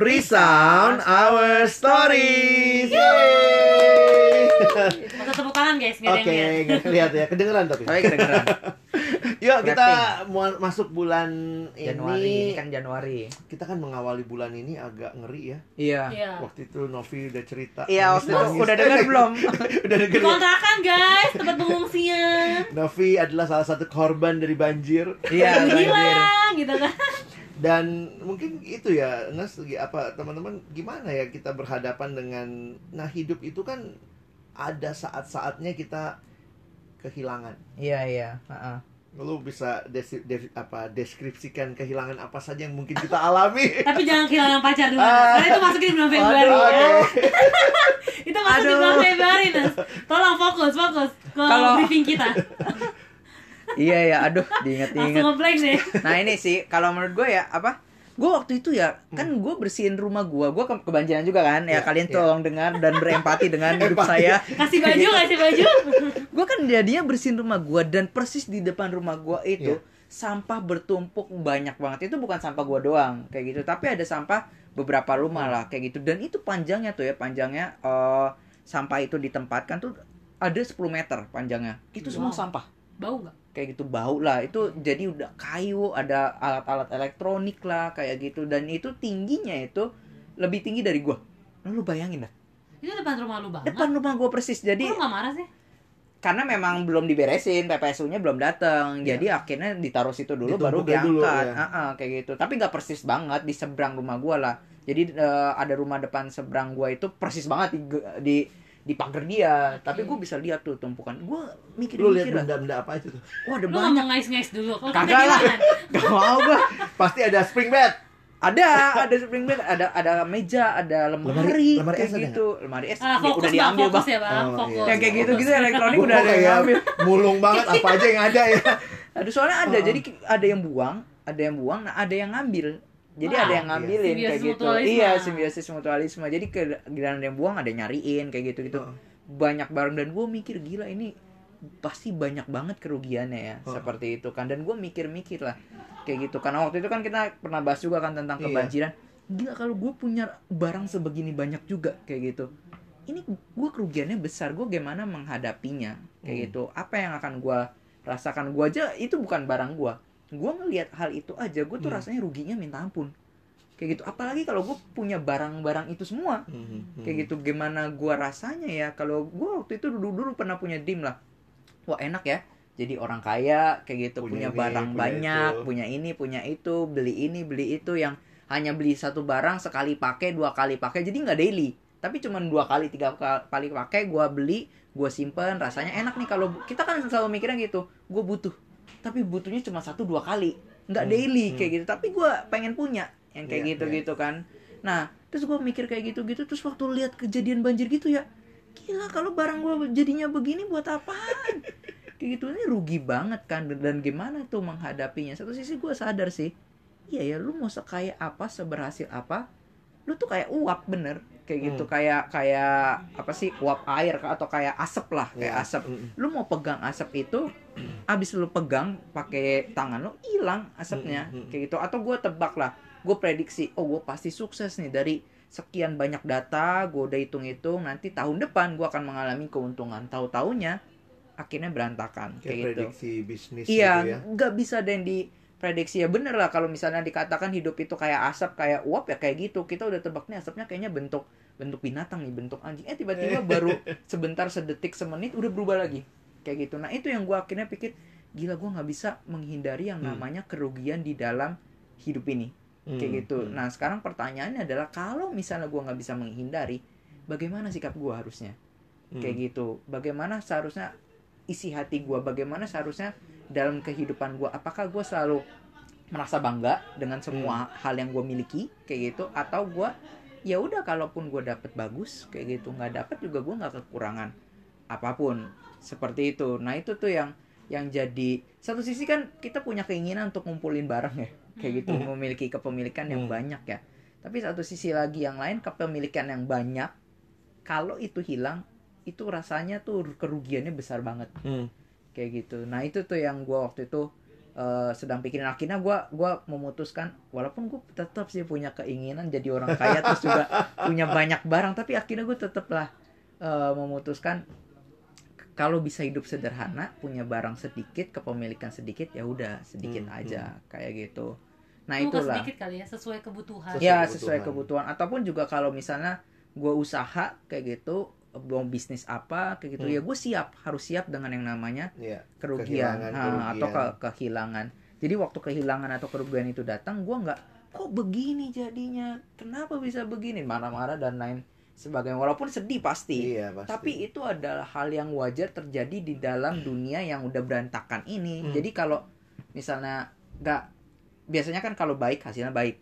resound our stories. Yeay. Masa tepuk tangan guys, Oke, lihat. nggak lihat ya, kedengeran tapi. Tapi kedengeran. Yuk kita mau masuk bulan Januari ini. ini kan Januari. Kita kan mengawali bulan ini agak ngeri ya. Iya. Iya. Waktu itu Novi udah cerita. Iya, waktu itu udah dengar belum? udah Di denger ya? kontrakan guys, tempat pengungsian. Novi adalah salah satu korban dari banjir Iya, banjir. Hilang gitu kan. Dan mungkin itu ya Nas apa teman-teman gimana ya kita berhadapan dengan nah hidup itu kan ada saat-saatnya kita kehilangan Iya, iya. Heeh. lu bisa desi- de- apa deskripsikan kehilangan apa saja yang mungkin kita alami Tapi jangan kehilangan pacar dulu. Ah. Karena itu masukin di bulan Februari Aduh, ya. Itu masuk di bulan Aduh. Februari, Nas. Tolong fokus, fokus ke Kalau- briefing kita. Iya, ya. Aduh, diinget-inget. ngeblank deh. Nah, ini sih kalau menurut gue ya apa? Gue waktu itu ya kan gue bersihin rumah gue, gue ke kebanjiran juga kan. Ya, Iya, kalian iya. tolong dengar dan berempati dengan hidup Empati. saya. Kasih baju, kasih baju. gue kan jadinya bersihin rumah gue dan persis di depan rumah gue itu Iya. sampah bertumpuk banyak banget itu bukan sampah gue doang kayak gitu tapi ada sampah beberapa rumah lah kayak gitu dan itu panjangnya tuh ya panjangnya eh, sampah itu ditempatkan tuh ada 10 meter panjangnya itu semua Wow. sampah Bau nggak? Kayak gitu bau lah. Itu jadi udah kayu ada alat-alat elektronik lah kayak gitu. Dan itu tingginya itu lebih tinggi dari gua. Lalu bayangin dah. Itu depan rumah lu banget. depan rumah gua persis. Jadi lu nggak marah sih? karena memang belum diberesin PPSU-nya belum datang Iya. jadi akhirnya ditaruh situ dulu Ditumpuk baru dulu, diangkat. ya. Ah, ah, kayak gitu. Tapi nggak persis banget di seberang rumah gua lah. Jadi eh, ada rumah depan seberang gua itu persis banget di di, di pagar dia. Tapi gua bisa lihat tuh tumpukan. Gua mikir lu lihat benda-benda apa itu tuh? Wah ada Lu nggak banyak ngais-ngais dulu. Kalau kagak lah. gak mau gua. Pasti ada spring bed. Ada ada spring bed ada ada meja ada lemari, Lemari- lemari kayak es ada gitu. lemari es Ah, ya, fokus udah bang, diambil fokus bang. ya bang, Oh, fokus. yang kayak gitu gitu elektronik udah ada yang kayak ngambil. Mulung banget apa aja yang ada ya. Aduh soalnya ada. Oh. jadi ada yang buang, ada yang buang, nah ada yang ngambil. Jadi Wah, ada yang ngambilin iya. kayak gitu. Iya, simbiosis mutualisme. Jadi ke giliran ada yang buang ada yang nyariin kayak gitu gitu. Oh. Banyak barang dan gue mikir gila ini pasti banyak banget kerugiannya ya Oh. seperti itu kan dan gue mikir-mikir lah kayak gitu karena waktu itu kan kita pernah bahas juga kan tentang Iya. kebanjiran gila kalau gue punya barang sebegini banyak juga kayak gitu ini gue kerugiannya besar gue gimana menghadapinya kayak Hmm. gitu apa yang akan gue rasakan gue aja itu bukan barang gue gue ngelihat hal itu aja gue tuh Hmm. rasanya ruginya minta ampun. Kayak gitu. Apalagi kalau gue punya barang-barang itu semua. Hmm, kayak gitu. Gimana gua rasanya ya kalau gua waktu itu dulu dulu pernah punya dream lah. Wah enak ya. Jadi orang kaya kayak gitu. Punya punya, ini, barang punya banyak itu. punya ini punya itu. Beli ini beli itu. Yang hanya beli satu barang sekali pakai dua kali pakai. Jadi nggak daily. Tapi cuman dua kali tiga kali pakai gua beli gua simpen. Rasanya enak nih kalau kita kan selalu mikirnya gitu. Gue butuh tapi butuhnya cuma satu dua kali. Nggak Hmm, daily hmm. kayak gitu. Tapi gua pengen punya yang kayak Iya, gitu gitu kan. Nah terus gue mikir kayak gitu gitu terus waktu lihat kejadian banjir gitu ya gila kalau barang gue jadinya begini buat apaan? Kayak gitu. Ini rugi banget kan dan gimana tuh menghadapinya? Satu sisi gue sadar sih iya ya lu mau sekaya apa seberhasil apa lu tuh kayak uap bener kayak gitu Hmm. kayak kayak apa sih uap air atau kayak asap lah kayak Ya. asap Mm-mm. lu mau pegang asap itu abis lu pegang pakai tangan lu hilang asapnya Mm, mm, mm. kayak gitu atau gue tebak lah gue prediksi oh gue pasti sukses nih dari sekian banyak data gue udah hitung-hitung nanti tahun depan gue akan mengalami keuntungan tahu taunya akhirnya berantakan kayak kayak, gitu prediksi bisnis iya gitu ya nggak bisa dan diprediksi ya bener lah kalau misalnya dikatakan hidup itu kayak asap kayak uap ya kayak gitu. Kita udah tebak nih asapnya kayaknya bentuk bentuk binatang nih bentuk anjing. Eh tiba-tiba baru sebentar sedetik semenit udah berubah lagi. Kayak gitu. Nah itu yang gue akhirnya pikir gila gue nggak bisa menghindari yang Hmm. namanya kerugian di dalam hidup ini. Kayak Hmm, gitu. hmm. nah sekarang pertanyaannya adalah kalau misalnya gue nggak bisa menghindari bagaimana sikap gue harusnya? Hmm. kayak gitu. Bagaimana seharusnya isi hati gue bagaimana seharusnya dalam kehidupan gue apakah gue selalu merasa bangga dengan semua hal yang gue miliki kayak gitu atau gue ya udah kalaupun gue dapet bagus kayak gitu nggak dapet juga gue nggak kekurangan apa pun seperti itu nah itu tuh yang yang jadi satu sisi kan kita punya keinginan untuk ngumpulin barang ya kayak gitu Hmm. memiliki kepemilikan yang Hmm. banyak ya tapi satu sisi lagi yang lain kepemilikan yang banyak kalau itu hilang itu rasanya tuh kerugiannya besar banget Hmm. Kayak gitu. Nah itu tuh yang gua waktu itu eh, sedang pikirin. Akhirnya gue gua memutuskan walaupun gue tetap sih punya keinginan jadi orang kaya terus juga punya banyak barang tapi akhirnya gue tetap lah eh, memutuskan kalau bisa hidup sederhana punya barang sedikit kepemilikan sedikit ya udah sedikit Hmm, aja kayak gitu. Nah Bukan itulah. sedikit kali ya, sesuai kebutuhan. Sesuai ya kebutuhan. sesuai kebutuhan. ataupun juga kalau misalnya gue usaha kayak gitu mau bisnis apa kayak gitu Hmm. ya gue siap harus siap dengan yang namanya Iya. kerugian, Kehilangan, Nah, kerugian. atau ke- kehilangan jadi waktu kehilangan atau kerugian itu datang gue nggak kok begini jadinya kenapa bisa begini marah-marah dan lain sebagainya walaupun sedih pasti Iya, pasti. tapi itu adalah hal yang wajar terjadi di dalam dunia yang udah berantakan ini. Hmm. Jadi kalau misalnya nggak biasanya kan kalau baik hasilnya baik.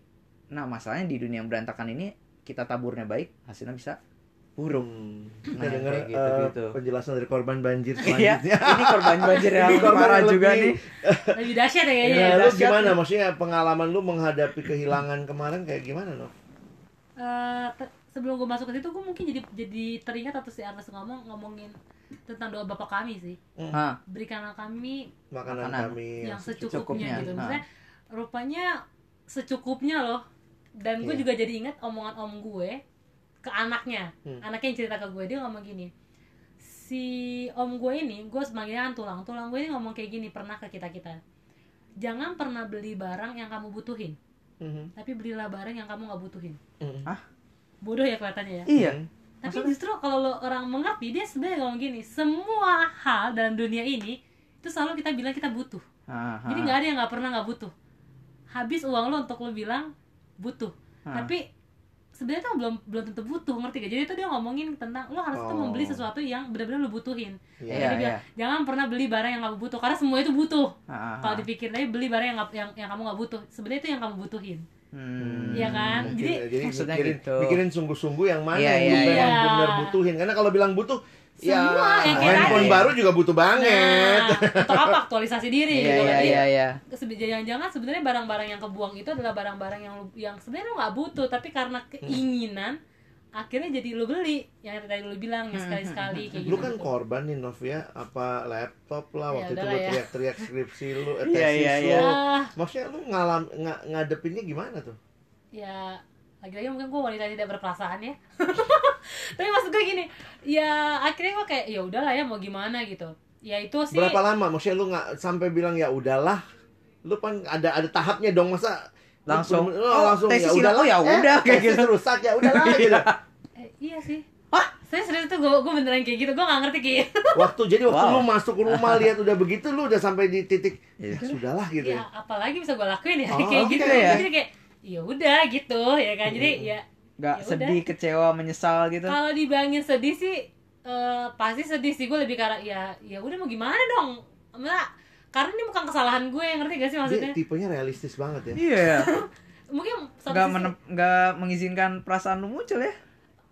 Nah masalahnya di dunia yang berantakan ini kita taburnya baik hasilnya bisa buruk. Hmm. Kita Nah, dengar gitu, eh, gitu. penjelasan dari korban banjir Iya, selanjutnya. ini korban banjir yang Ini korban parah juga lebih- nih. Lebih dahsyat ya Ya, kayaknya. Iya, lu gimana? Maksudnya pengalaman lu menghadapi kehilangan kemarin kayak gimana, no? Eh, te- sebelum gue masuk ke situ gue mungkin jadi jadi teringat atau si Ernest ngomong ngomongin tentang doa bapak kami sih Hah, berikanlah kami Makanan, Makanan. kami yang secukupnya, secukupnya, gitu nah. maksudnya rupanya secukupnya loh dan gue Iya. juga jadi ingat omongan om gue ke anaknya Hmm. anaknya yang cerita ke gue dia ngomong gini si om gue ini gue semanggilnya kan tulang tulang gue ini ngomong kayak gini pernah ke kita kita jangan pernah beli barang yang kamu butuhin Mhm. tapi belilah barang yang kamu nggak butuhin Mhm. bodoh ya kelihatannya ya iya. tapi Maksudnya? justru kalau lo orang mengerti dia sebenarnya ngomong gini semua hal dalam dunia ini itu selalu kita bilang kita butuh Ah, jadi nggak ada yang nggak pernah nggak butuh habis uang lo untuk lo bilang butuh Ah. tapi sebenarnya tuh belum belum tentu butuh ngerti gak jadi itu dia ngomongin tentang lo harus tuh Oh. membeli sesuatu yang benar-benar lo butuhin Iya. Iya, Jadi dia iya. bilang, jangan pernah beli barang yang kamu butuh karena semua itu butuh ah, kalau dipikir aja beli barang yang nggak- yang, yang kamu nggak butuh sebenarnya itu yang kamu butuhin Hmm. Iya kan? Mungkin- Jadi- jadi Maksudnya mikirin, gitu. mikirin sungguh-sungguh yang mana Iya, yang iya, lu memang iya. benar butuhin. Karena kalau bilang butuh, ya Semua, yang kayak handphone tadi. baru juga butuh banget. nah untuk apa aktualisasi diri Iya, gitu iya, kan iya, iya. Sebe- jangan-jangan sebenarnya barang-barang yang kebuang itu adalah barang-barang yang lu- yang sebenarnya lo nggak butuh tapi karena keinginan akhirnya jadi lo beli yang tadi lo bilang yang sekali-sekali kayak gitu Lu kan korban nih Nov ya, apa laptop lah Ya waktu itu udahlah lu ya. teriak-teriak skripsi lu, eh, Iya, tesis iya, lu. iya. Ah, Maksudnya lu ngalam nga- ngadepinnya gimana tuh? ya lagi-lagi mungkin gue wanita tidak berperasaan ya tapi maksud gue gini ya akhirnya gue kayak ya udahlah ya mau gimana gitu ya itu sih Berapa lama? Maksudnya lu nggak sampai bilang ya udahlah. Lu kan ada ada tahapnya dong masa lu Langsung, bener-bener, oh, langsung tesis ya hilang, udahlah. oh, ya udah, kayak tesis gitu. rusak ya udahlah gitu. eh, iya sih saya serius tuh gue gue beneran kayak gitu gue gak ngerti kayak Waktu jadi waktu Wow. lu masuk ke rumah lihat udah begitu lu udah sampai di titik ya Iya. sudahlah gitu ya ya. apalagi bisa gue lakuin ya Oh, kayak oke gitu ya. jadi kayak ya udah gitu ya kan jadi ya Nggak Ya udah. sedih, kecewa, menyesal gitu. kalau dibilangin sedih sih eh, pasti sedih sih gue lebih karena ya ya udah mau gimana dong Maksudnya, karena ini bukan kesalahan gue ngerti gak sih Dia maksudnya tipenya realistis banget ya. Iya. mungkin satu Nggak menem- nggak mengizinkan perasaan lu muncul ya?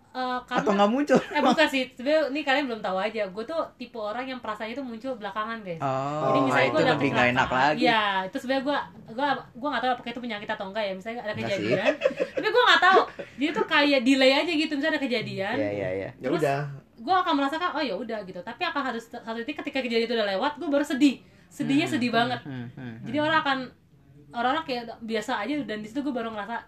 Eh, Atau karena nggak muncul? eh bukan sih sebenarnya ini kalian belum tahu aja gue tuh tipe orang yang perasaannya itu muncul belakangan guys Oh, Jadi misalnya itu gue ada lebih nggak enak lagi. Iya, itu sebenarnya gue gue gue nggak tahu apakah itu penyakit atau enggak ya. Misalnya ada kejadian, tapi gue nggak tahu. Jadi tuh kayak delay aja gitu. Misalnya ada kejadian, Iya, iya, iya. Ya Terus- udah. gue akan merasakan oh ya udah gitu. Tapi akan harus satu titik ketika kejadian itu udah lewat, gue baru sedih. Sedihnya sedih banget. Hmm, hmm, Jadi orang akan orang-orang kayak biasa aja dan di situ gue baru ngerasa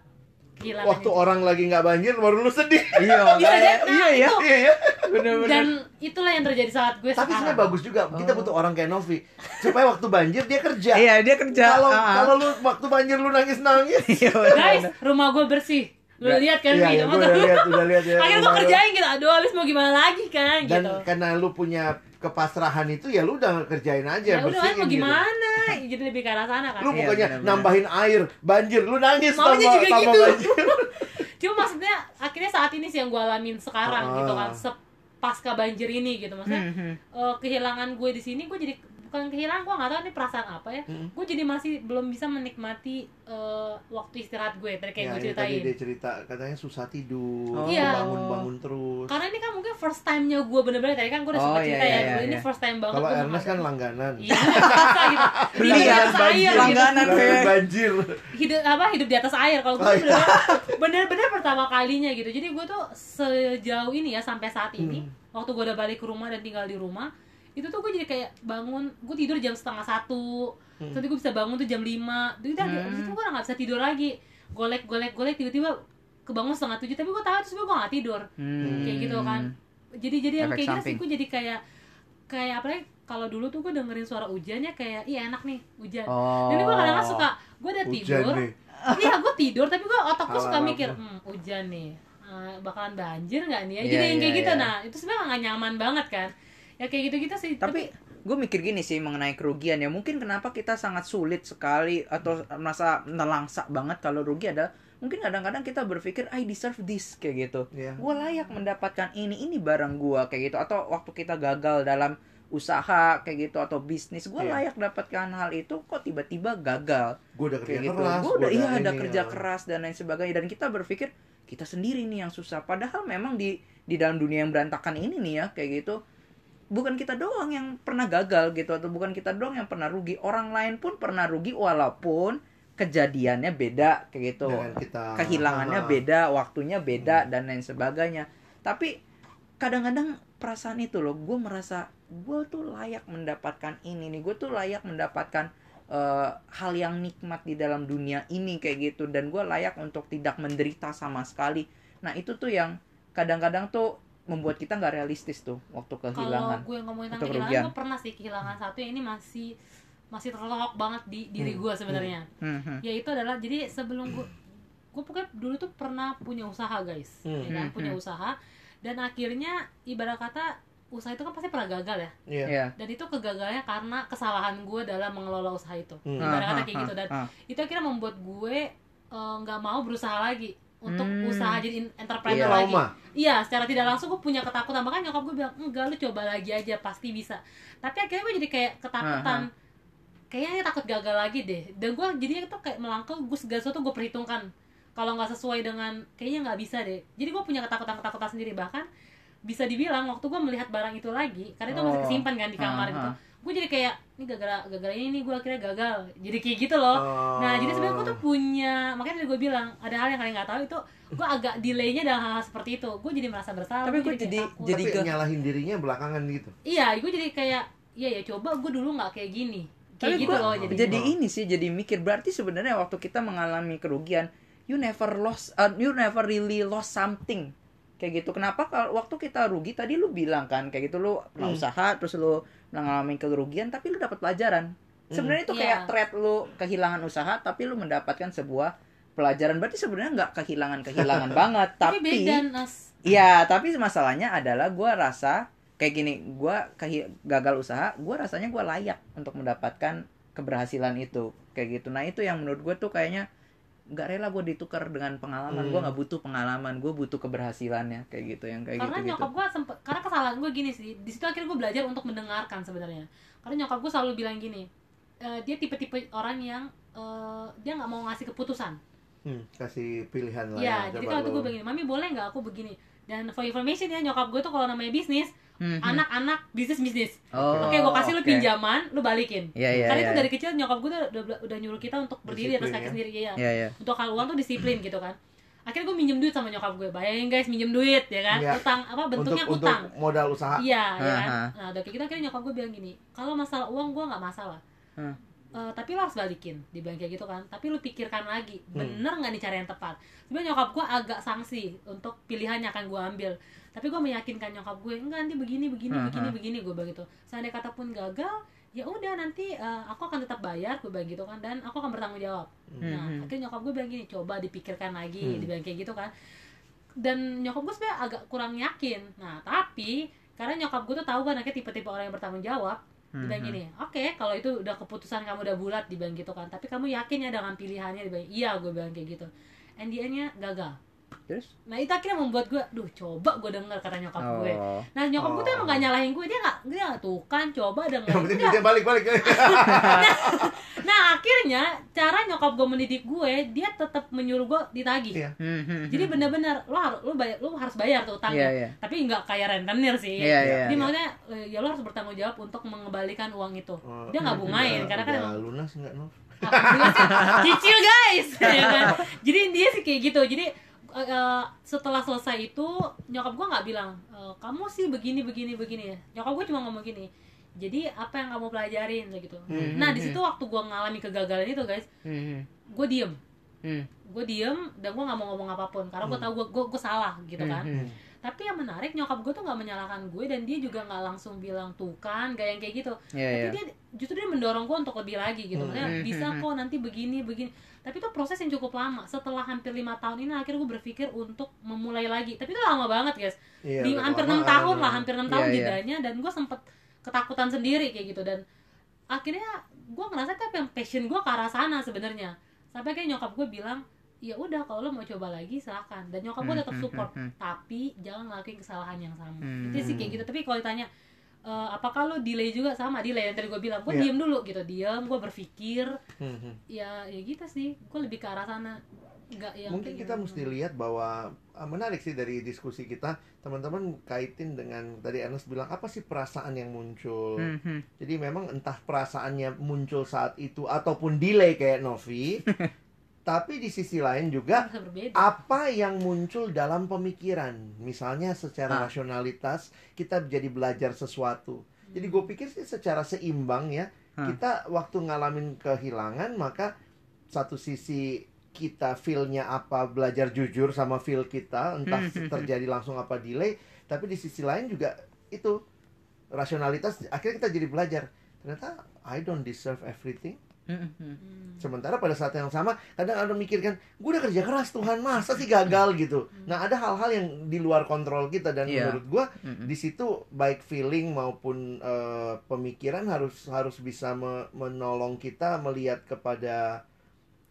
kehilangan. Waktu orang lagi nggak banjir baru lu sedih. Iya, Bisa makanya. nah, Iya, ya. itu. Iya ya. Bener-bener. dan itulah yang terjadi saat gue Tapi sekarang. sebenarnya bagus juga. Kita Oh. butuh orang kayak Novi supaya waktu banjir dia kerja. Iya, dia kerja. Kalau Ah, ah. kalau lu waktu banjir lu nangis-nangis. Iya, bener, Guys, rumah gue bersih. Lu Iya, lihat kan Iya, gitu. ya, gue udah lihat, udah lihat ya. Akhirnya gue kerjain gitu. Aduh, habis mau gimana lagi kan Dan gitu. karena lu punya kepasrahan itu ya lu udah kerjain aja ya udah kan bersihin mau gitu. gimana jadi lebih ke arah sana kan Lu Iya, bukannya benar-benar. nambahin air, banjir, lu nangis Maunya sama juga sama gitu. banjir. cuma maksudnya akhirnya saat ini sih yang gue alamin sekarang Ah. gitu kan se- pasca banjir ini gitu maksudnya Hmm, hmm. eh, kehilangan gue di sini gue jadi bukan kehilangan gue nggak tahu ini perasaan apa ya Hmm. gue jadi masih belum bisa menikmati eh, waktu istirahat gue tadi kayak Ya, gue ini tadi ceritain dia cerita katanya susah tidur, Oh. Iya. bangun-bangun terus. karena ini kan mungkin first time-nya gue bener-bener tadi kan gue udah Oh, sempat iya, cerita iya, ya iya, ini iya. first time banget Kalau Ernest kan langganan. Iya, gitu. Beli Hidup di ya, atas air gitu. langganan kayak. banjir. hidup apa hidup di atas air kalau gue Oh, iya. bener-bener bener-bener pertama kalinya gitu jadi gue tuh sejauh ini ya sampai saat ini Hmm. waktu gue udah balik ke rumah dan tinggal di rumah itu tuh gue jadi kayak bangun gue tidur jam setengah satu. Hmm. terus gue bisa bangun tuh jam lima. Itu udah Hmm. abis itu gue udah nggak bisa tidur lagi. Golek golek golek tiba-tiba kebangun setengah tujuh. Tapi gue tahu terus gue nggak tidur. Hmm. kayak gitu kan. Jadi jadi yang kayak gitu sih gue jadi kayak kayak apa ya kalau dulu tuh gue dengerin suara hujannya kayak iya enak nih hujan. Oh. dan gue kadang-kadang suka gue udah tidur. nih. iya gue tidur tapi gue otak gue suka mikir hmm, hujan nih. Eh, bakalan banjir nggak nih? Ya Iya, jadi yang kayak iya, gitu. iya. nah itu sebenarnya nggak nyaman banget kan ya kayak gitu gitu sih Tapi gue mikir gini sih mengenai kerugian ya. Mungkin kenapa kita sangat sulit sekali atau merasa nelangsa banget kalau rugi adalah mungkin kadang-kadang kita berpikir I deserve this kayak gitu. Iya. Gue layak mendapatkan ini ini barang gue kayak gitu atau waktu kita gagal dalam usaha kayak gitu atau bisnis gue Iya. layak dapatkan hal itu kok tiba-tiba gagal Gue udah kerja gitu keras. gue udah iya ada kerja ya. keras dan lain sebagainya dan kita berpikir kita sendiri nih yang susah padahal memang di di dalam dunia yang berantakan ini nih ya kayak gitu bukan kita doang yang pernah gagal gitu atau bukan kita doang yang pernah rugi. Orang lain pun pernah rugi walaupun kejadiannya beda kayak gitu. Dengan kita. Kehilangannya Ah. beda waktunya beda dan lain sebagainya. Tapi kadang-kadang perasaan itu loh gue merasa gue tuh layak mendapatkan ini nih. Gue tuh layak mendapatkan eh, hal yang nikmat di dalam dunia ini kayak gitu. Dan gue layak untuk tidak menderita sama sekali. Nah itu tuh yang kadang-kadang tuh membuat kita nggak realistis tuh waktu kalau kehilangan gue ngomongin atau tentang kehilangan gue pernah sih kehilangan satu yang ini masih masih terlelok banget di diri Hmm, gue sebenarnya. Hmm, hmm. ya itu adalah jadi sebelum gue gue pokoknya dulu tuh pernah punya usaha guys. Hmm. ya kan? Hmm, punya hmm. usaha. Dan akhirnya ibarat kata usaha itu kan pasti pernah gagal ya? Iya. Iya. dan itu kegagalannya karena kesalahan gue dalam mengelola usaha itu. Hmm. ibarat kata kayak gitu. dan itu akhirnya membuat gue eh, nggak mau berusaha lagi untuk Hmm. usaha jadi in- Iya, entrepreneur lagi trauma. Iya, secara tidak langsung gue punya ketakutan. Bahkan nyokap gue bilang, enggak lu coba lagi aja, pasti bisa. Tapi akhirnya gue jadi kayak ketakutan. Kayaknya takut gagal lagi deh. Dan gue jadinya tuh kayak melangkah, gue segala sesuatu gue perhitungkan. Kalau nggak sesuai dengan, kayaknya nggak bisa deh. Jadi gue punya ketakutan-ketakutan sendiri. Bahkan bisa dibilang waktu gue melihat barang itu lagi, karena itu masih Oh. kesimpan kan di kamar Ah, gitu. Gue jadi kayak, ini gara-gara gara ini nih gue akhirnya gagal. Jadi kayak gitu loh. Nah, jadi sebenarnya gue tuh punya, makanya tadi gue bilang ada hal yang kalian nggak tahu itu gue agak delaynya dalam hal-hal seperti itu. Gue jadi merasa bersalah. Tapi gua gua jadi- takut. jadi Tapi ke- nyalahin dirinya belakangan gitu. iya, gue jadi kayak, iya ya coba gue dulu nggak kayak gini, kayak Tapi gitu gua loh jadi. jadi ini sih jadi mikir berarti sebenarnya waktu kita mengalami kerugian you never lost uh, you never really lost something kayak gitu kenapa kalau waktu kita rugi tadi lu bilang kan kayak gitu lu Hmm. usaha terus lu mengalami kerugian tapi lu dapat pelajaran sebenarnya itu Iya. kayak threat lu kehilangan usaha tapi lu mendapatkan sebuah pelajaran berarti sebenarnya nggak kehilangan kehilangan banget Tapi tapi beda nas. Iya, tapi masalahnya adalah gua rasa kayak gini, gua kehi- gagal usaha, gua rasanya gua layak untuk mendapatkan keberhasilan itu, kayak gitu. Nah itu yang menurut gue tuh kayaknya nggak rela gue ditukar dengan pengalaman, Hmm. gua nggak butuh pengalaman, gue butuh keberhasilannya, kayak gitu yang kayak Karena gitu gitu. nyokap gue sempet, karena kesalahan gue gini sih. Di situ akhirnya gue belajar untuk mendengarkan sebenarnya. Karena nyokap gue selalu bilang gini, eh, dia tipe-tipe orang yang eh, dia nggak mau ngasih keputusan. Hmm, kasih pilihan lah Iya, ya. jadi kalau tuh gue begini, mami boleh nggak aku begini? Dan for information ya nyokap gue tuh kalau namanya bisnis, Hmm, hmm. anak-anak bisnis bisnis. Oh, Oke, gue kasih lu oke. pinjaman, lu balikin. Iya iya Karena iya. itu dari kecil nyokap gue tuh udah, udah nyuruh kita untuk berdiri atas Disiplin kaki ya. sendiri ya. Iya iya. Untuk hal uang tuh disiplin gitu kan. Akhirnya gue minjem duit sama nyokap gue. Bayangin guys, minjem duit ya kan. Iya. Utang apa bentuknya untuk, utang. Untuk modal usaha. Iya, ya kan. Nah, udah kayak gitu akhirnya nyokap gue bilang gini, kalau masalah uang gue nggak masalah. Hmm. Eh, tapi lo harus balikin, dibilang kayak gitu kan. Tapi lu pikirkan lagi, Hmm. bener nggak nih cara yang tepat? Sebenarnya nyokap gue agak sanksi untuk pilihan yang akan gue ambil. Tapi gue meyakinkan nyokap gue, enggak nanti begini, begini, Hmm, begini, hmm. begini. Gue bilang gitu. Seandainya kata pun gagal, ya udah nanti eh, aku akan tetap bayar, gue bilang gitu kan. Dan aku akan bertanggung jawab. Nah, Hmm. akhirnya nyokap gue bilang gini, coba dipikirkan lagi, Hmm. dibilang kayak gitu kan. Dan nyokap gue sebenarnya agak kurang yakin. Nah, tapi karena nyokap gue tuh tahu kan anaknya tipe-tipe orang yang bertanggung jawab, Hmm, dibilang hmm. gini, oke kalau itu udah keputusan kamu udah bulat, dibilang gitu kan. Tapi kamu yakin ya dengan pilihannya, dibilang iya, gue bilang kayak gitu. And the end-nya gagal. Terus? Nah itu akhirnya membuat gue, duh coba gue denger kata nyokap gue. Oh. Nah nyokap gue tuh Oh. emang gak nyalahin gue, dia gak, dia gak tuh kan coba denger. Yang penting Enggak. duitnya balik balik. Nah akhirnya cara nyokap gue mendidik gue, dia tetap menyuruh gue ditagih. Iya. Hmm, Jadi bener-bener lo harus lo bayar lo harus bayar tuh utangnya. Iya, iya. Tapi nggak kayak rentenir sih. Iya, iya. Jadi iya. maksudnya eh, ya lo harus bertanggung jawab untuk mengembalikan uang itu. Oh, Dia nggak bungain udah- karena kan udah emang lunas enggak, Nov? Alhamdulillah sih, cicil guys. ya kan? Jadi dia sih kayak gitu. Jadi eh, setelah selesai itu nyokap gue nggak bilang "Eh, kamu sih begini begini begini ya. Nyokap gue cuma ngomong gini. jadi apa yang kamu pelajarin gitu Hmm. nah di situ waktu gue ngalami kegagalan itu guys Hmm. gue diem Hmm. gue diem dan gue nggak mau ngomong apa pun karena gue Hmm. tahu gue gue salah gitu kan Hmm. Tapi yang menarik nyokap gue tuh nggak menyalahkan gue dan dia juga nggak langsung bilang tuh kan gak yang kayak gitu. Iya, tapi iya. dia justru dia mendorong gue untuk lebih lagi gitu. Maksudnya Hmm, bisa hmm, kok nanti begini begini. Tapi itu proses yang cukup lama. Setelah hampir lima tahun ini akhirnya gue berpikir untuk memulai lagi. Tapi itu lama banget guys. Iya, di hampir enam tahun lah hampir enam Iya, tahun iya. jedanya dan gue sempet ketakutan sendiri kayak gitu. Dan akhirnya gue ngerasa apa yang passion gue ke arah sana sebenarnya. Sampai kayak nyokap gue bilang ya udah kalau lo mau coba lagi silahkan dan nyokap gue tetap Hmm, hmm, support hmm, hmm. tapi jangan ngelakuin kesalahan yang sama Hmm. itu sih kayak gitu tapi kalau ditanya "Eh, apakah lo delay juga sama delay yang tadi gue bilang gue Iya. diem dulu gitu diem gue berpikir Hmm, hmm. ya ya gitu sih gue lebih ke arah sana nggak yang Mungkin kita gitu. mesti lihat bahwa ah, menarik sih dari diskusi kita, teman-teman kaitin dengan tadi Ernest bilang apa sih perasaan yang muncul. Hmm, hmm. Jadi memang entah perasaannya muncul saat itu ataupun delay kayak Novi, tapi di sisi lain juga apa yang muncul dalam pemikiran. Misalnya secara Ah. rasionalitas kita jadi belajar sesuatu. Jadi gue pikir sih secara seimbang ya. Ah. Kita waktu ngalamin kehilangan maka satu sisi kita feel-nya apa belajar jujur sama feel kita entah Hmm, hmm, hmm. terjadi langsung apa delay tapi di sisi lain juga itu rasionalitas akhirnya kita jadi belajar ternyata I don't deserve everything Hmm, hmm. Hmm. Sementara pada saat yang sama kadang ada mikirkan, gue udah kerja keras Tuhan masa sih gagal gitu. Nah ada hal-hal yang di luar kontrol kita dan Iya. menurut gue Hmm, hmm. di situ baik feeling maupun eh, pemikiran harus harus bisa me- menolong kita melihat kepada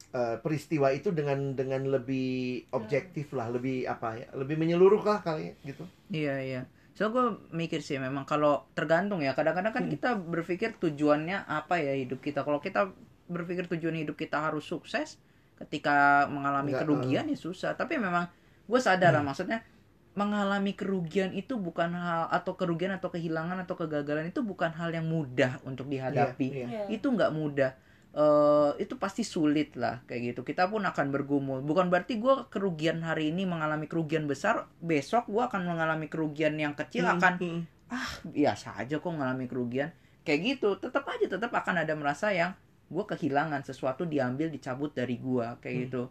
eh, peristiwa itu dengan dengan lebih objektif lah, lebih apa ya, lebih menyeluruh lah kali ya, gitu. Iya iya. So gue mikir sih memang kalau tergantung ya kadang-kadang kan Hmm. kita berpikir tujuannya apa ya hidup kita. Kalau kita berpikir tujuan hidup kita harus sukses, ketika mengalami Enggak, kerugian ya susah. Tapi memang gue sadar lah Hmm. maksudnya mengalami kerugian itu bukan hal atau kerugian atau kehilangan atau kegagalan itu bukan hal yang mudah untuk dihadapi. Iya, iya. Iya. Itu nggak mudah. Eh itu pasti sulit lah kayak gitu. Kita pun akan bergumul. Bukan berarti gue kerugian hari ini mengalami kerugian besar, besok gue akan mengalami kerugian yang kecil Hmm, akan hmm. ah biasa aja kok mengalami kerugian kayak gitu. Tetap aja tetap akan ada merasa yang gue kehilangan sesuatu diambil dicabut dari gue kayak Hmm. gitu.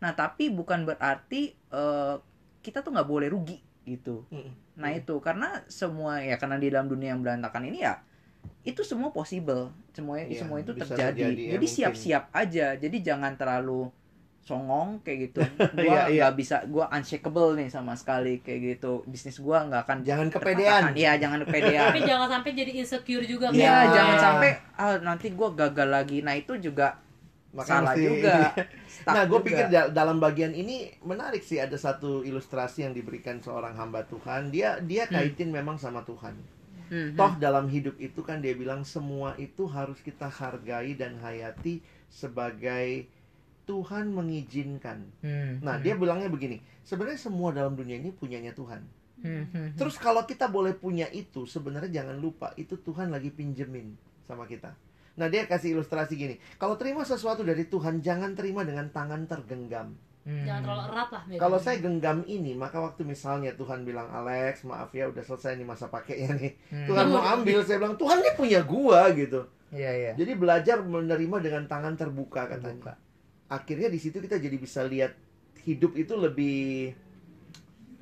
Nah tapi bukan berarti eh, kita tuh nggak boleh rugi gitu. Hmm. Nah itu karena semua ya karena di dalam dunia yang berantakan ini ya itu semua possible, semua Iya, semua itu terjadi. ya, Jadi mungkin. siap-siap aja. Jadi jangan terlalu songong kayak gitu. Gua Iya, iya. nggak bisa, gua unshakable nih sama sekali kayak gitu. Bisnis gua nggak akan Jangan kepedean. Iya jangan kepedean. tapi jangan sampai jadi insecure juga Iya gue. jangan sampai ah nanti gua gagal lagi. Nah itu juga Makanya salah mesti- juga. Stuck Nah, gue pikir da- dalam bagian ini menarik sih ada satu ilustrasi yang diberikan seorang hamba Tuhan. Dia dia Hmm. kaitin memang sama Tuhan. Hmm, Toh dalam hidup itu kan dia bilang semua itu harus kita hargai dan hayati sebagai Tuhan mengizinkan. hmm, Nah, dia bilangnya begini, sebenarnya semua dalam dunia ini punyanya Tuhan. hmm, hmm, Terus kalau kita boleh punya itu, sebenarnya jangan lupa itu Tuhan lagi pinjemin sama kita. Nah, dia kasih ilustrasi gini. Kalau terima sesuatu dari Tuhan, jangan terima dengan tangan tergenggam. Hmm. jangan terlalu erat lah. Kalau saya genggam ini, maka waktu misalnya Tuhan bilang, Alex, maaf ya, udah selesai nih masa pakainya nih. Hmm. Tuhan mau ambil, saya bilang, Tuhan ini punya gua gitu. Iya iya. Jadi belajar menerima dengan tangan terbuka katanya. Terbuka. Akhirnya di situ kita jadi bisa lihat hidup itu lebih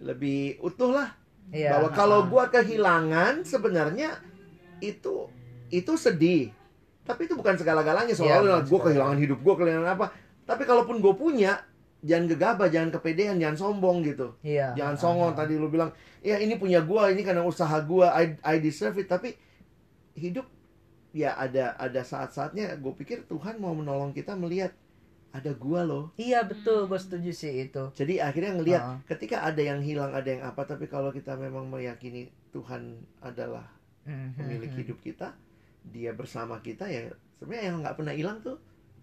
lebih utuh lah. Iya, Bahwa kalau gua kehilangan sebenarnya itu itu sedih. Tapi itu bukan segala-galanya Iya, soalnya gua kehilangan hidup gua kehilangan apa. Tapi kalaupun gue punya, jangan gegabah, jangan kepedean, jangan sombong gitu. Iya. Jangan songong ah. tadi lu bilang, ya ini punya gua, ini karena usaha gua, I, I deserve it. Tapi hidup ya ada ada saat-saatnya gue pikir Tuhan mau menolong kita melihat ada gua loh. Iya betul, gue setuju sih itu. Jadi akhirnya ngelihat Ah. ketika ada yang hilang, ada yang apa, tapi kalau kita memang meyakini Tuhan adalah Hmm, pemilik hmm, hidup kita, dia bersama kita ya sebenarnya yang nggak pernah hilang tuh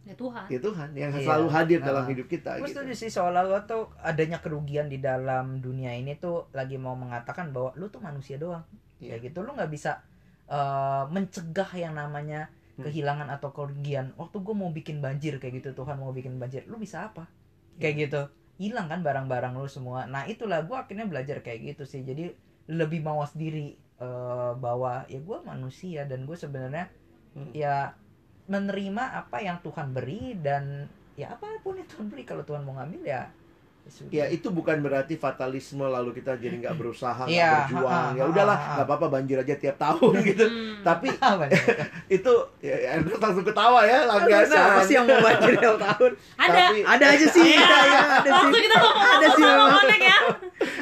ya Tuhan ya Tuhan yang Iya. selalu hadir dalam Ah. hidup kita. Gue gitu. setuju sih seolah-olah tuh adanya kerugian di dalam dunia ini tuh lagi mau mengatakan bahwa lu tuh manusia doang. Iya. Kayak gitu lu nggak bisa eh, mencegah yang namanya Hmm. kehilangan atau kerugian. Waktu gue mau bikin banjir kayak gitu Tuhan mau bikin banjir, lu bisa apa? Iya. Kayak gitu. Hilang kan barang-barang lu semua. Nah, itulah gue akhirnya belajar kayak gitu sih. Jadi lebih mawas diri eh, bahwa ya gue manusia dan gue sebenarnya Hmm. ya menerima apa yang Tuhan beri dan ya apa pun yang Tuhan beri kalau Tuhan mau ngambil ya ya. Ya itu bukan berarti fatalisme lalu kita jadi nggak berusaha, nggak Iya, berjuang. Ya udahlah, nggak apa-apa banjir aja tiap tahun gitu. Hmm. Tapi itu ya Ernest langsung ketawa ya, langganan. siapa sih yang mau banjir tiap tahun ada Tapi ada aja sih ya, ya, ada sih langsung kita ngomong Ada sih konek ya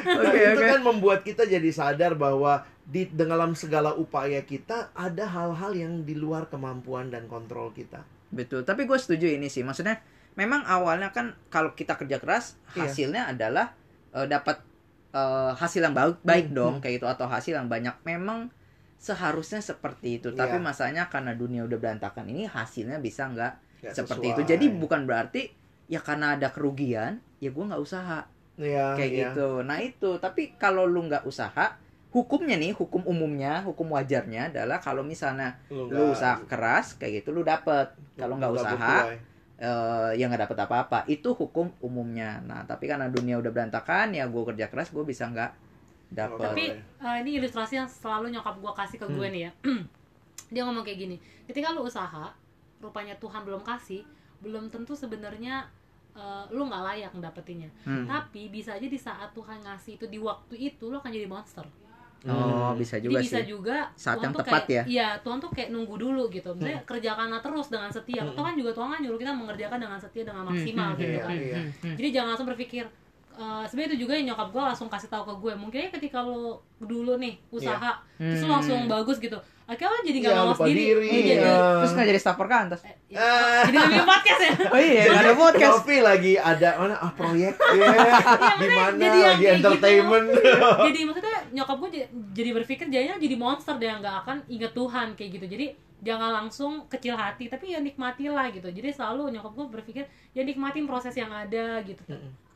oke itu oke kan membuat kita jadi sadar bahwa di dalam segala upaya kita ada hal-hal yang di luar kemampuan dan kontrol kita. betul tapi gue setuju ini sih maksudnya memang awalnya kan kalau kita kerja keras Iya. hasilnya adalah eh, dapat eh, hasil yang baik baik Hmm, dong kayak gitu atau hasil yang banyak memang seharusnya seperti itu tapi Iya. masanya karena dunia udah berantakan ini hasilnya bisa Nggak seperti sesuai. itu jadi bukan berarti ya karena ada kerugian ya gue nggak usaha Iya, kayak iya. gitu. Nah itu. Tapi kalau lu nggak usaha hukumnya nih hukum umumnya hukum wajarnya adalah kalau misalnya Lu, lu usaha keras kayak gitu lu dapet. Kalau nggak usaha eh ya nggak dapet apa-apa. Itu hukum umumnya. Nah tapi karena dunia udah berantakan ya gue kerja keras gue bisa nggak dapet. Tapi eh, ini ilustrasi yang selalu nyokap gue kasih ke gue Hmm. nih ya. Dia ngomong kayak gini ketika lu usaha rupanya Tuhan belum kasih belum tentu sebenarnya eh, lu nggak layak dapetinnya. Hmm. tapi bisa aja di saat Tuhan ngasih itu di waktu itu lu akan jadi monster. Oh Hmm. bisa jadi juga bisa sih. juga Saat Tuhan yang tuh tepat kayak, ya. iya Tuhan tuh kayak nunggu dulu gitu. Misalnya kerjakanlah terus dengan setia. Hmm. atau kan juga Tuhan kan nyuruh kita mengerjakan dengan setia dengan Hmm, maksimal hmm, gitu iya, kan. iya. jadi jangan langsung berpikir eh, sebenarnya itu juga yang nyokap gue langsung kasih tahu ke gue. Mungkin ketika lo dulu nih usaha terus lo Hmm. langsung bagus gitu akhirnya lo jadi nggak Iya, mawas lupa diri, diri, jadi iya. terus nggak jadi staff perkantas eh, ya, jadi bikin podcast ya? Oh iya nggak ada podcast. Novi lagi ada mana ah proyek. Ya di mana? jadi yang lagi gitu. entertainment. Jadi maksudnya nyokap gue jadi, jadi berpikir jadinya jadi monster dia nggak akan inget Tuhan kayak gitu. Jadi jangan langsung kecil hati tapi ya nikmatilah gitu. Jadi selalu nyokap gue berpikir ya nikmatin proses yang ada gitu.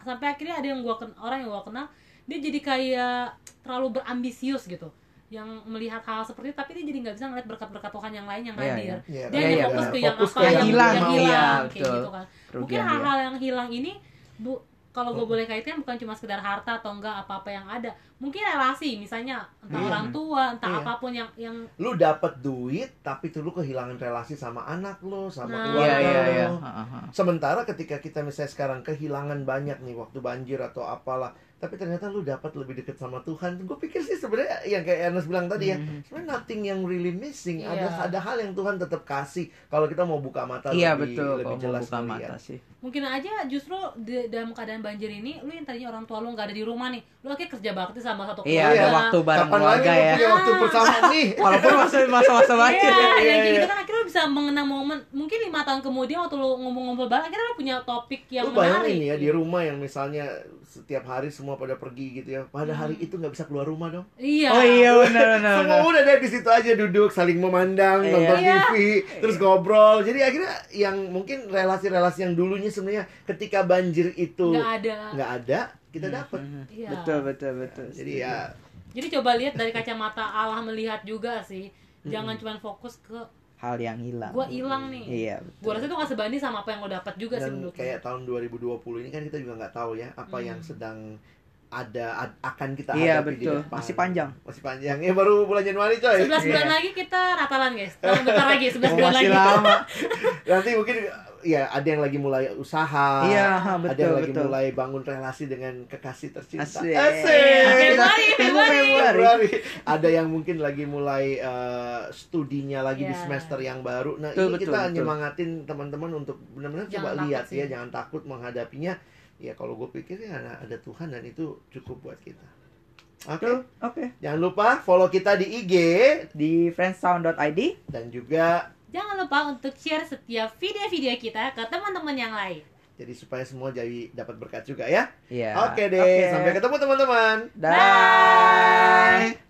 Sampai akhirnya ada yang gua ken orang yang gua kenal dia jadi kayak terlalu berambisius gitu yang melihat hal seperti itu tapi dia jadi nggak bisa ngeliat berkat-berkat Tuhan yang lain yang Iya, hadir iya. dia Iya, hanya iya, fokus benar. ke yang Fokus apa ke yang yang hilang, yang iya, hilang kayak betul. gitu kan mungkin Kerugian dia. hal-hal yang hilang ini bu kalau gue boleh kaitnya bukan cuma sekedar harta atau enggak apa-apa yang ada mungkin relasi misalnya entah Iya. orang tua entah Iya. apa pun yang yang lu dapat duit tapi tuh lu kehilangan relasi sama anak lu sama Nah. keluarga iya lu. iya Ha, ha, ha. Sementara ketika kita misalnya sekarang kehilangan banyak nih waktu banjir atau apalah, tapi ternyata lu dapat lebih dekat sama Tuhan. Gue pikir sih sebenarnya yang kayak Ernest bilang tadi ya, Mhm. sebenarnya nothing yang really missing. Iya. Ada ada hal yang Tuhan tetap kasih kalau kita mau buka mata iya lebih betul lebih jelas buka mata sih mungkin aja justru di- dalam keadaan banjir ini lu yang tadinya orang tua lu nggak ada di rumah nih lu akhirnya kerja bakti sama satu iya Iya. ada waktu bareng Kapan lagi keluarga lu ya punya waktu bersama nih? walaupun masih masa-masa banjir Iya, ya. ya, Iya, kayak iya. gitu kan akhirnya bisa mengenang momen mungkin lima tahun kemudian waktu lu ngomong-ngomong bareng akhirnya lu punya topik yang Lu menarik bayangin ya di rumah yang misalnya setiap hari semua pada pergi gitu ya. Pada hari itu nggak bisa keluar rumah dong. iya oh iya benar benar Semua udah deh di situ aja duduk saling memandang Iya. nonton Iya. TV terus ngobrol. Jadi akhirnya yang mungkin relasi-relasi yang dulunya sebenarnya ketika banjir itu nggak ada nggak ada kita dapat. Mhm. Iya. betul betul betul Jadi ya jadi coba lihat dari kacamata Allah melihat juga sih jangan cuma fokus ke hal yang hilang gua hilang nih iya gua betul rasa itu nggak sebanding sama apa yang lo dapat juga sih dan menurut kayak tahun 2020 ini kan kita juga nggak tagu ya apa Hmm. yang sedang ada ad- akan kita iya hadapi di betul depan. masih panjang Masih panjang. Ya baru bulan Januari coy. 11 bulan Iya. lagi kita ratalan guys tahun bentar lagi 11 Oh, bulan masih lagi lama Nanti mungkin ya ada yang lagi mulai usaha. iya ha, ada betul yang lagi betul mulai bangun relasi dengan kekasih tercinta. Asik. Ketemu Februari. Februari. Ada yang mungkin lagi mulai eh, studinya lagi di Ya. semester yang baru. Nah, Betul, ini betul, kita betul. nyemangatin teman-teman untuk benar-benar coba lihat sih. ya, jangan takut menghadapinya. Ya kalau gue pikir ya ada, Tuhan dan itu cukup buat kita. Oke, Betul. oke jangan lupa follow kita di IG di friendsound.id dan juga jangan lupa untuk share setiap video-video kita ke teman-teman yang lain jadi supaya semua jadi dapat berkat juga ya. Iya. Oke deh, sampai ketemu teman-teman. Bye.